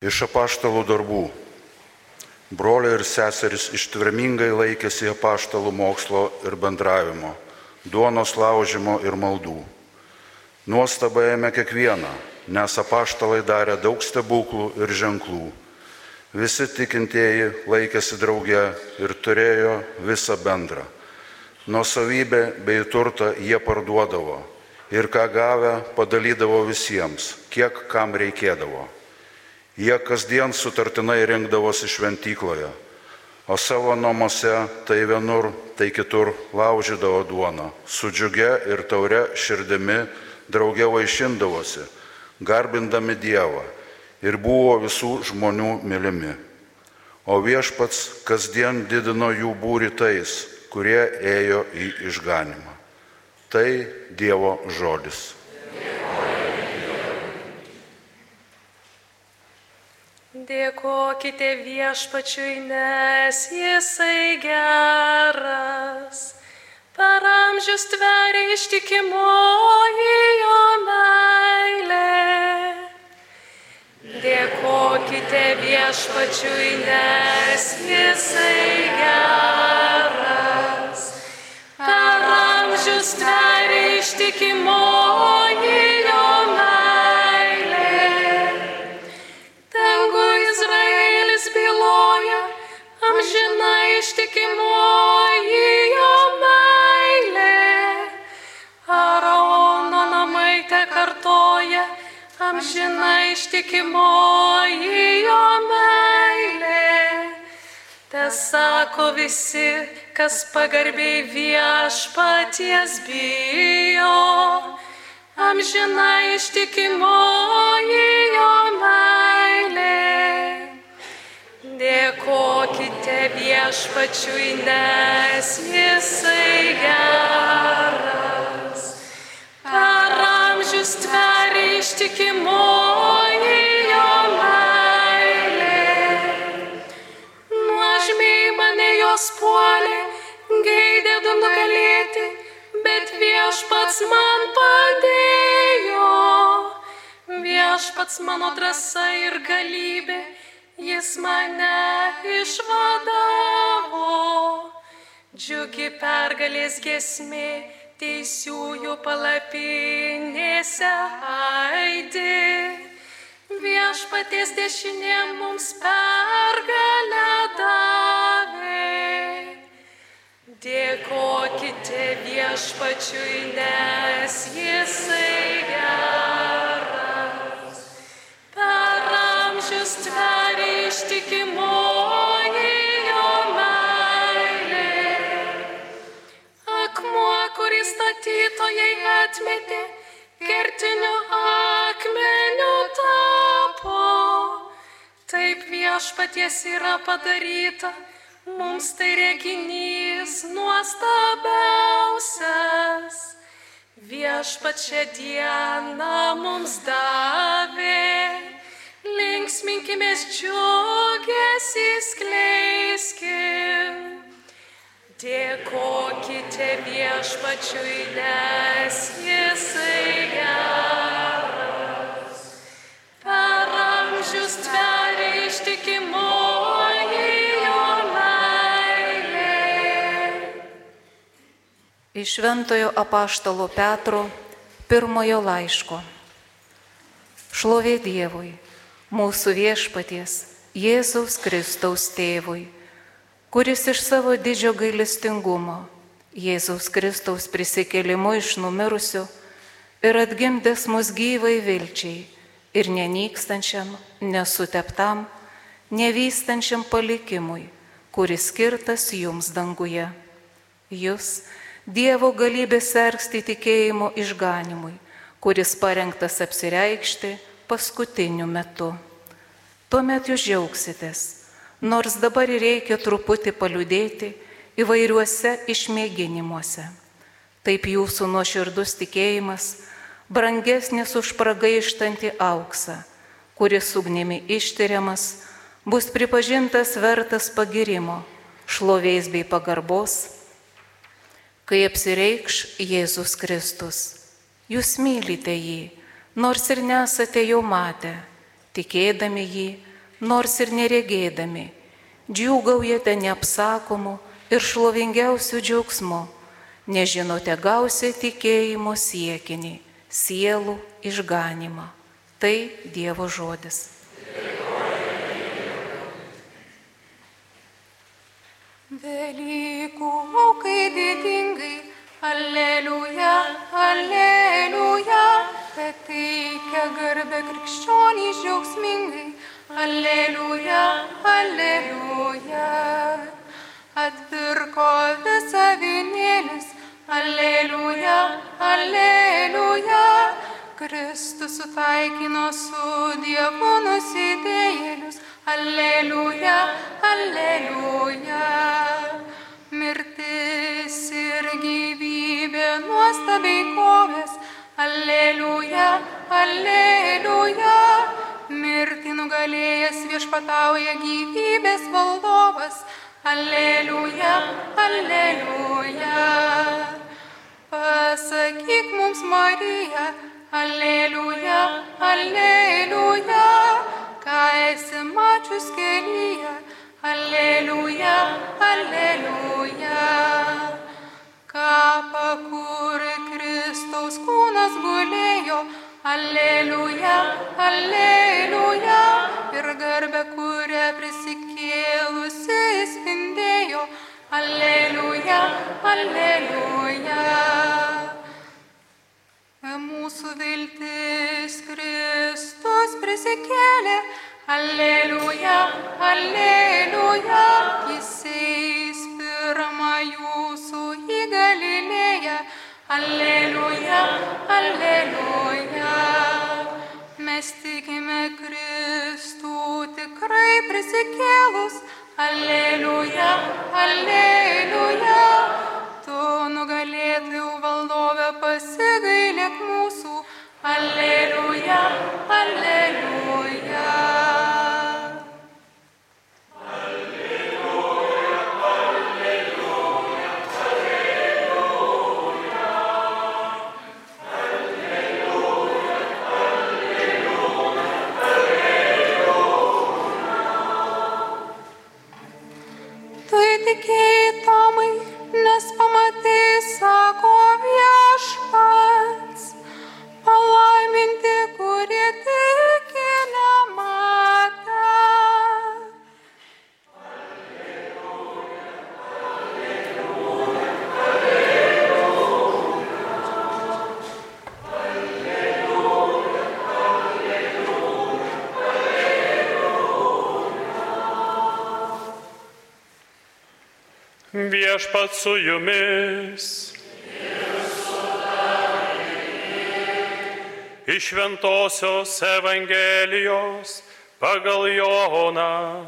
Iš apaštalų darbų. Broliai ir seserys ištvermingai laikėsi apaštalų mokslo ir bendravimo, duonos laužimo ir maldų. Nuostaba ėmė kiekvieną, nes apaštalai darė daug stebuklų ir ženklų. Visi tikintieji laikėsi drauge ir turėjo visą bendrą. Nuosavybę bei turtą jie parduodavo ir ką gavę padalydavo visiems, kiek kam reikėdavo. Jie kasdien sutartinai rinkdavosi šventykloje, o savo namuose tai vienur, tai kitur laužydavo duoną, su džiuge ir taure širdimi drauge vaišindavosi, garbindami Dievą ir buvo visų žmonių mylimi. O viešpats kasdien didino jų būri tais, kurie ėjo į išganimą. Tai Dievo žodis. Dėkokite viešpačiui, nes jisai geras. Per amžius tveria ištikimoji jo meilė. Dėkokite viešpačiui, nes jisai geras. Per amžius tveria ištikimoji ištikimoji jo meilė. Te sako visi, kas pagarbiai viešpaties bijo, amžina ištikimoji jo meilė. Dėkokite viešpačiui, nes jisai geras. Per amžius tveria ištikimoji du nugalėti, bet viešpats man padėjo. Viešpats mano drąsa ir galybė, jis mane išvadavo. Džiugi pergalės gesmė, teisiųjų palapinėse aidi. Viešpaties dešinė mums pergalę davė. Dėkokite viešpačiui, nes jisai geras. Per amžius tveria ištikimoji jo meilė. Akmuo, kurį statytojai atmetė, kertiniu akmeniu tapo. Taip viešpaties yra padaryta, mums tai reginys nuostabiausias. Viešpačia diena mums davė, linksminkimės džiugėsi skleiskim. Dėkokite viešpačiui, nes jisai geras. Iš Šventojo apaštalo Petro pirmojo laiško. Šlovė Dievui, mūsų viešpaties, Jėzaus Kristaus tėvui, kuris iš savo didžio gailestingumo, Jėzaus Kristaus prisikėlimu iš numirusių ir atgimdęs mus gyvai vilčiai ir nenykstančiam, nesuteptam, nevystančiam palikimui, kuris skirtas jums danguje. Jūs, Dievo galybės sergsti tikėjimo išganimui, kuris parengtas apsireikšti paskutiniu metu. Tuomet jūs džiaugsitės, nors dabar reikia truputį paliudėti įvairiuose išmėginimuose. Taip jūsų nuoširdus tikėjimas brangesnis už pragaištantį auksą, kuris ugnimi ištyriamas, bus pripažintas vertas pagirimo, šlovės bei pagarbos, kai apsireikš Jėzus Kristus. Jūs mylite jį, nors ir nesate jo matę, tikėdami jį, nors ir neregėdami, džiūgaujate neapsakomu ir šlovingiausiu džiaugsmu, nežinote gausia tikėjimo siekinį, sielų išganimą. Tai Dievo žodis. Velykų aukai didingai, aleliuja, aleliuja, kad teikia garbę krikščionį džiaugsmingai, aleliuja, aleliuja. Atpirko visą vienėlis, aleliuja, aleliuja. Kristus sutaikino su Dievu nusidėjėlius, aleliuja, aleliuja. Mirtis nuostabiai kovės, aleliuja, aleliuja. Mirtį nugalėjęs viešpatauja gyvybės valdovas, aleliuja, aleliuja. Pasakyk mums, Marija, aleliuja, aleliuja, ką esi mačius kelyje, aleliuja, aleliuja. Kapą, kur Kristaus kūnas gulėjo, aleliuja, aleliuja, ir garbę, kurią prisikėlusi spindėjo, aleliuja, aleliuja. Mūsų viltis Kristus prisikėlė, aleliuja, aleliuja, jis aleliuja, aleliuja. Mes tikime Kristų tikrai prisikėlus, aleliuja, aleliuja. Tu nugalėtojų valdovę pasigailėk mūsų, aleliuja, aleliuja. Viešpat su jumis. Iš Ventosios Evangelijos pagal Joną.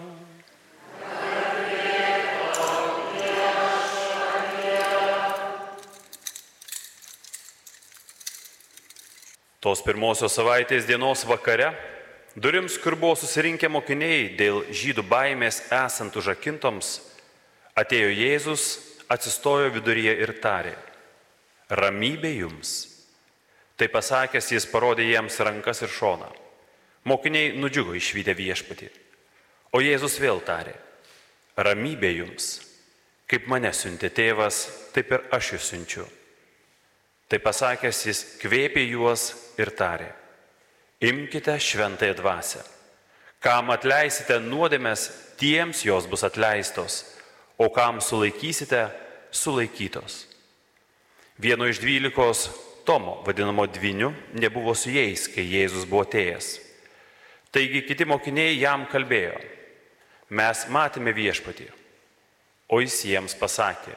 Tos pirmosios savaitės dienos vakare durims, kur buvo susirinkę mokiniai dėl žydų baimės esant užakintoms, Atėjo Jėzus, atsistojo viduryje ir tarė, ramybė jums. Tai pasakęs, jis parodė jiems rankas ir šoną. Mokiniai nudžiugo išvykę viešpatį. O Jėzus vėl tarė, ramybė jums. Kaip mane siuntė tėvas, taip ir aš jūs siunčiu. Tai pasakęs, jis kvėpė juos ir tarė, imkite šventąją dvasę. Kam atleisite nuodėmės, tiems jos bus atleistos o kam sulaikysite, sulaikytos. Vieno iš dvylikos Tomo, vadinamo dviniu, nebuvo su jais, kai Jėzus buvo atėjęs. Taigi kiti mokiniai jam kalbėjo, mes matėme viešpatį, o jis jiems pasakė,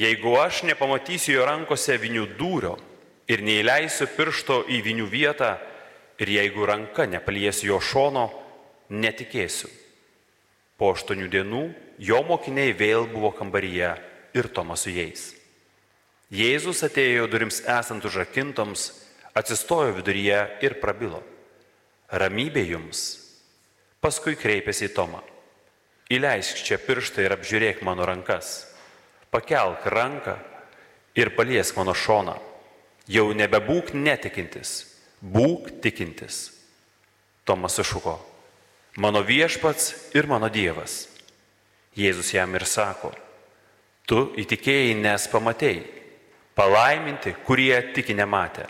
jeigu aš nepamatysiu jo rankose vinių dūrio ir neįleisiu piršto į vinių vietą ir jeigu ranka nepaliesiu jo šono, netikėsiu. Po aštuonių dienų jo mokiniai vėl buvo kambaryje ir Tomas su jais. Jėzus atėjo durims esant užrakintoms, atsistojo viduryje ir prabilo. Ramybė jums. Paskui kreipėsi į Tomą. Įleisk čia pirštą ir apžiūrėk mano rankas. Pakelk ranką ir paliesk mano šoną. Jau nebebūk netikintis, būk tikintis. Tomas sušuko. Mano viešpats ir mano Dievas. Jėzus jam ir sako, tu įtikėjai, nes pamatėjai, palaiminti, kurie tiki nematę.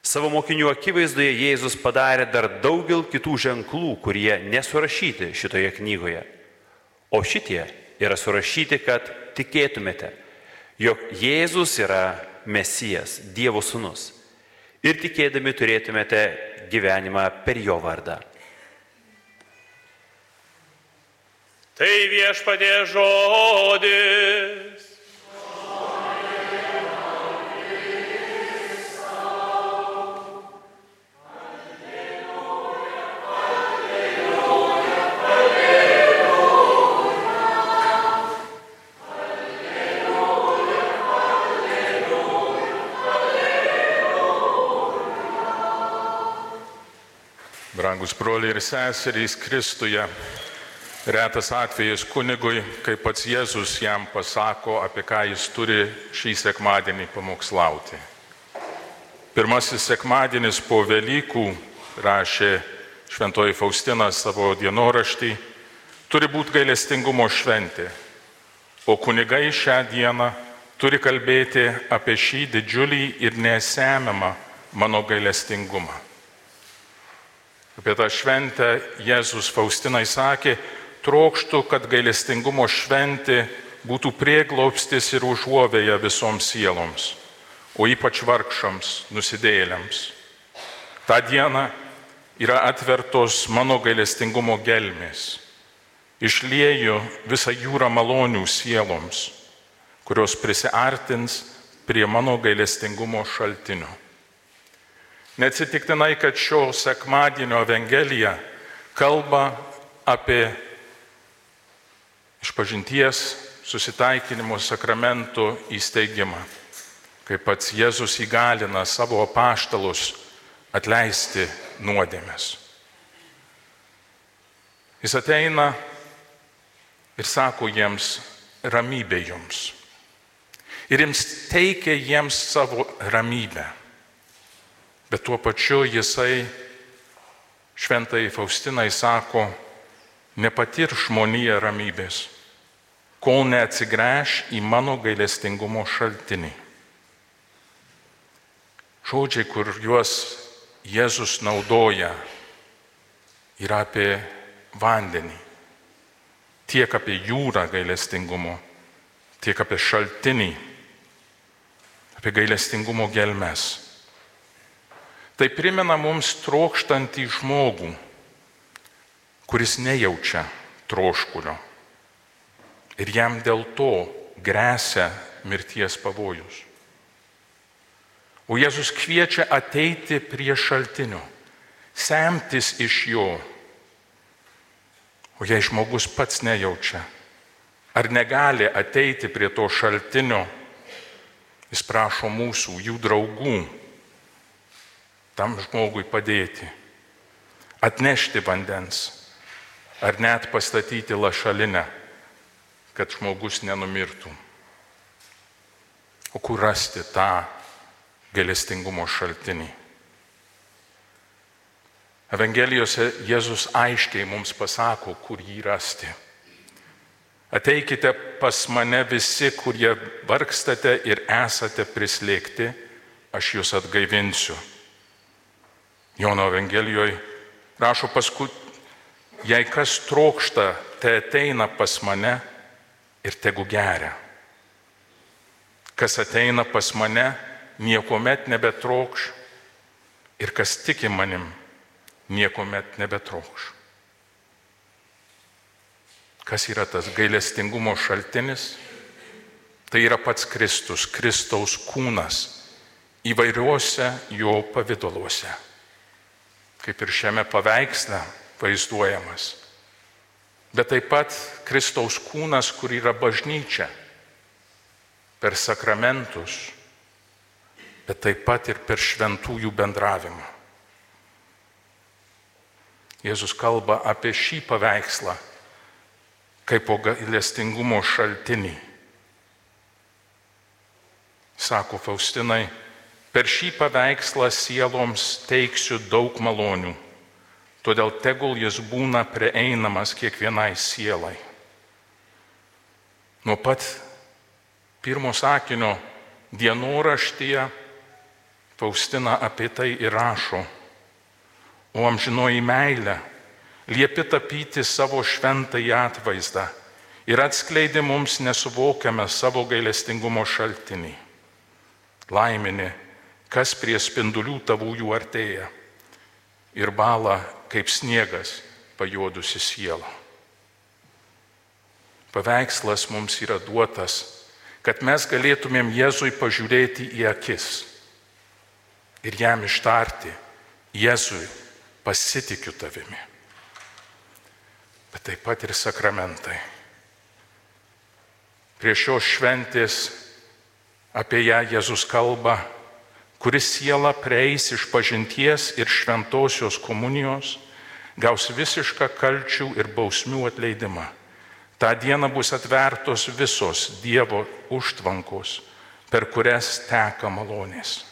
Savo mokinių akivaizdoje Jėzus padarė dar daugel kitų ženklų, kurie nesurašyti šitoje knygoje. O šitie yra surašyti, kad tikėtumėte, jog Jėzus yra Mesijas, Dievo sūnus. Ir tikėdami turėtumėte gyvenimą per jo vardą. Tai viešpadė žodis. Brangus broliai ir seserys Kristuje, retas atvejas kunigui, kai pats Jėzus jam pasako, apie ką jis turi šį sekmadienį pamokslauti. Pirmasis sekmadienis po Velykų, rašė Šventoji Faustina savo dienoraštį, turi būti gailestingumo šventė, o kunigai šią dieną turi kalbėti apie šį didžiulį ir nesemiamą mano gailestingumą. Apie tą šventę Jėzus Faustinai sakė, trokštų, kad gailestingumo šventė būtų prieglopstis ir užuovėja visoms sieloms, o ypač vargšams, nusidėlėms. Ta diena yra atvertos mano gailestingumo gelmės. Išlieju visą jūrą malonių sieloms, kurios prisartins prie mano gailestingumo šaltinio. Neatsitiktinai, kad šio sekmadienio Evangelija kalba apie išpažinties susitaikinimo sakramento įsteigimą, kai pats Jėzus įgalina savo apaštalus atleisti nuodėmės. Jis ateina ir sako jiems ramybė jums. Ir jiems teikia jiems savo ramybę. Bet tuo pačiu jisai šventai Faustinai sako, nepatir žmonija ramybės, kol neatsigręš į mano gailestingumo šaltinį. Žodžiai, kur juos Jėzus naudoja, yra apie vandenį, tiek apie jūrą gailestingumo, tiek apie šaltinį, apie gailestingumo gelmes. Tai primena mums trokštantį žmogų, kuris nejaučia troškulio. Ir jam dėl to grėsia mirties pavojus. O Jėzus kviečia ateiti prie šaltinio, semtis iš jo. O jei žmogus pats nejaučia, ar negali ateiti prie to šaltinio, jis prašo mūsų, jų draugų, tam žmogui padėti, atnešti vandens ar net pastatyti lašalinę, kad žmogus nenumirtų. O kur rasti tą gailestingumo šaltinį? Evangelijose Jėzus aiškiai mums pasako, kur jį rasti. Ateikite pas mane visi, kurie vargstate ir esate prislėgti, aš jūs atgaivinsiu. Jono Evangelijoje rašo paskui, jei kas trokšta, te ateina pas mane ir tegu geria. Kas ateina pas mane, niekuomet nebetrokš ir kas tiki manim, niekuomet nebetrokš. Kas yra tas gailestingumo šaltinis? Tai yra pats Kristus, Kristaus kūnas įvairiuose jo pavydaluose, kaip ir šiame paveiksle vaizduojamas. Bet taip pat Kristaus kūnas, kur yra bažnyčia, per sakramentus, bet taip pat ir per šventųjų bendravimą. Jėzus kalba apie šį paveikslą kaip po gailestingumo šaltinį. Sako Faustinai, per šį paveikslą sieloms teiksiu daug malonių, Todėl tegul jis būna prieinamas kiekvienai sielai. Nuo pat pirmo sakinio dienoraštyje Faustina apie tai įrašo, o amžinoji meilė liepi tapyti savo šventąjį atvaizdą ir atskleidi mums nesuvokiamą savo gailestingumo šaltinį. Laiminė, kas prie spindulių tavųjų artėja ir bala kaip sniegas pajuodusi sielą. Paveikslas mums yra duotas, kad mes galėtumėm Jėzui pažiūrėti į akis ir jam ištarti, Jėzui pasitikiu tavimi. Bet taip pat ir sakramentai. Prie šios šventės apie ją Jėzus kalba, kuris siela prieis iš pažinties ir šventosios komunijos, gaus visišką kalčių ir bausmių atleidimą. Ta diena bus atvertos visos Dievo užtvankos, per kurias teka malonės.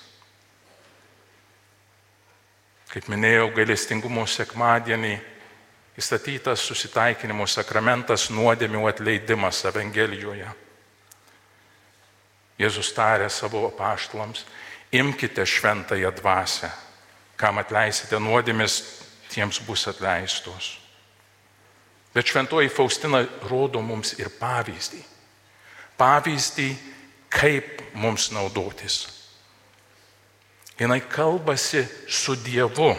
Kaip minėjau, gailestingumo sekmadienį įstatytas susitaikinimo sakramentas nuodėmių atleidimas Evangelijoje. Jėzus tarė savo apaštalams, imkite šventąją dvasę, kam atleisite nuodėmis, tiems bus atleistos. Bet šventoji Faustina rodo mums ir pavyzdį. Pavyzdį, kaip mums naudotis jinai kalbasi su Dievu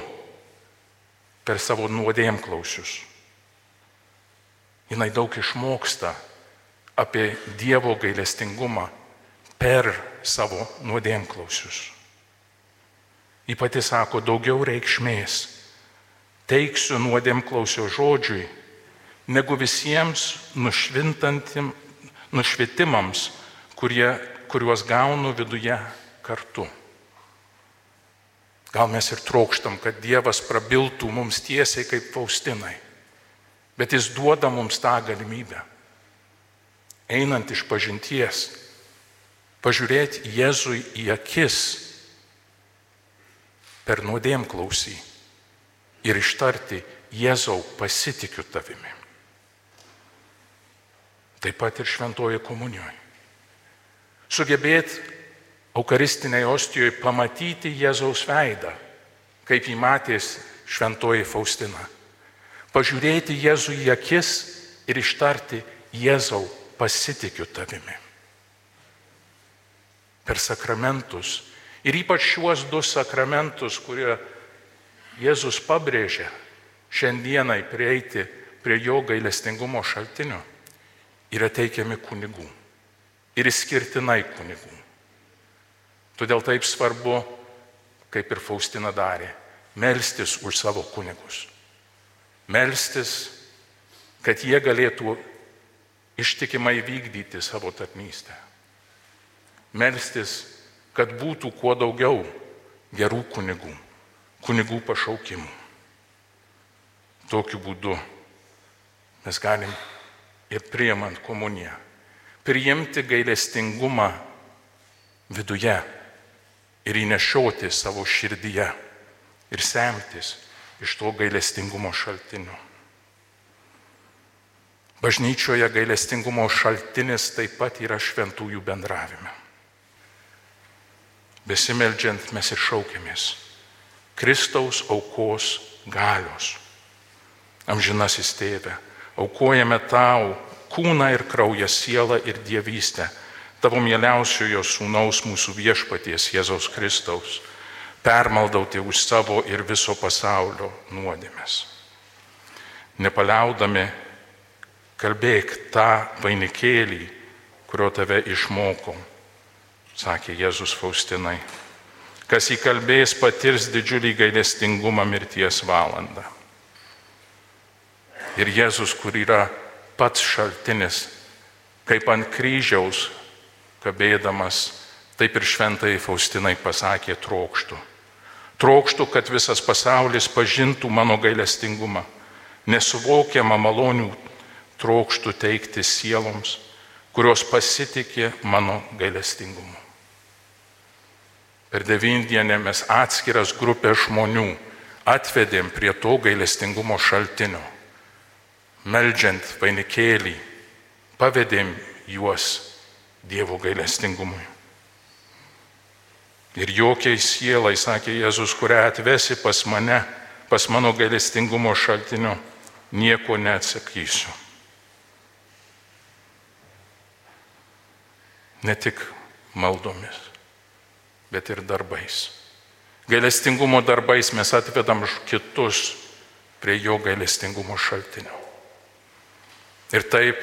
per savo nuodėmklausius. Jinai daug išmoksta apie Dievo gailestingumą per savo nuodėmklausius. Ji pati sako, daugiau reikšmės teiksiu nuodėmklausio žodžiui, negu visiems nušvitimams, kurie, kuriuos gaunu viduje kartu. Gal mes ir trokštam, kad Dievas prabiltų mums tiesiai kaip Faustinai, bet Jis duoda mums tą galimybę. Einant iš pažinties, pažiūrėti Jėzui į akis per nuodėm klausy ir ištarti Jėzau pasitikiu tavimi. Taip pat ir šventoje komunijoje. Sugebėti Eucharistiniai ostijoje pamatyti Jėzaus veidą, kaip jį matės šventoji Faustina. Pažiūrėti Jėzų į akis ir ištarti Jėzau pasitikiu tavimi. Per sakramentus ir ypač šiuos du sakramentus, kurie Jėzus pabrėžia šiandienai prieiti prie jo gailestingumo šaltinio, yra teikiami kunigų ir išskirtinai kunigų. Todėl taip svarbu, kaip ir Faustina darė, melstis už savo kunigus. Melstis, kad jie galėtų ištikimai vykdyti savo tarnystę. Melstis, kad būtų kuo daugiau gerų kunigų, kunigų pašaukimų. Tokiu būdu mes galim ir priemant komuniją, priimti gailestingumą viduje ir įnešioti savo širdyje ir semtis iš to gailestingumo šaltinio. Bažnyčioje gailestingumo šaltinis taip pat yra šventųjų bendravime. Besimeldžiant mes ir šaukiamės Kristaus aukos galios. Amžinasis tėve, aukojame tau kūną ir kraują, sielą ir dievystę tavo mieliausiojo sūnaus mūsų viešpaties Jėzaus Kristaus, permaldauti už savo ir viso pasaulio nuodėmės. Nepaliaudami kalbėk tą vainikėlį, kurio tave išmokau, sakė Jėzus Faustinai. Kas įkalbės patirs didžiulį gailestingumą mirties valandą. Ir Jėzus, kur yra pats šaltinis, kaip ant kryžiaus kabėdamas, taip ir šventai Faustinai pasakė trokštų. Trokštų, kad visas pasaulis pažintų mano gailestingumą, nesuvokiamą malonių trokštų teikti sieloms, kurios pasitikė mano gailestingumu. Per devindienę mes atskiras grupė žmonių atvedėm prie to gailestingumo šaltinio. Meldžiant vainikėlį, pavedėm juos Dievo gailestingumui. Ir jokiai sielai, sakė Jėzus, kurią atvesi pas mane, pas mano gailestingumo šaltiniu, nieko neatsakysiu. Ne tik maldomis, bet ir darbais. Gailestingumo darbais mes atvedam kitus prie jo gailestingumo šaltinio. Ir taip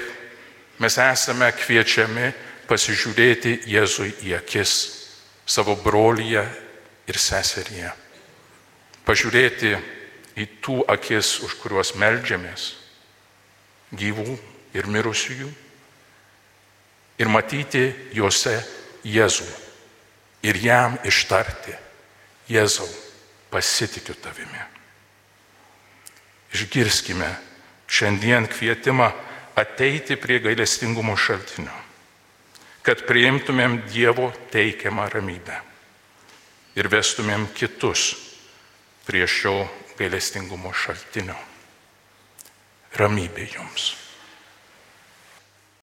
mes esame kviečiami pasižiūrėti Jėzui į akis, savo brolyje ir seseryje. Pažiūrėti į tų akis, už kuriuos melžiamės, gyvų ir mirusiųjų, ir matyti juose Jėzų ir jam ištarti, Jėzau, pasitikiu tavimi. Išgirskime šiandien kvietimą ateiti prie gailestingumo šaltinio, kad priimtumėm Dievo teikiamą ramybę ir vestumėm kitus prie šio gailestingumo šaltinio. Ramybė jums.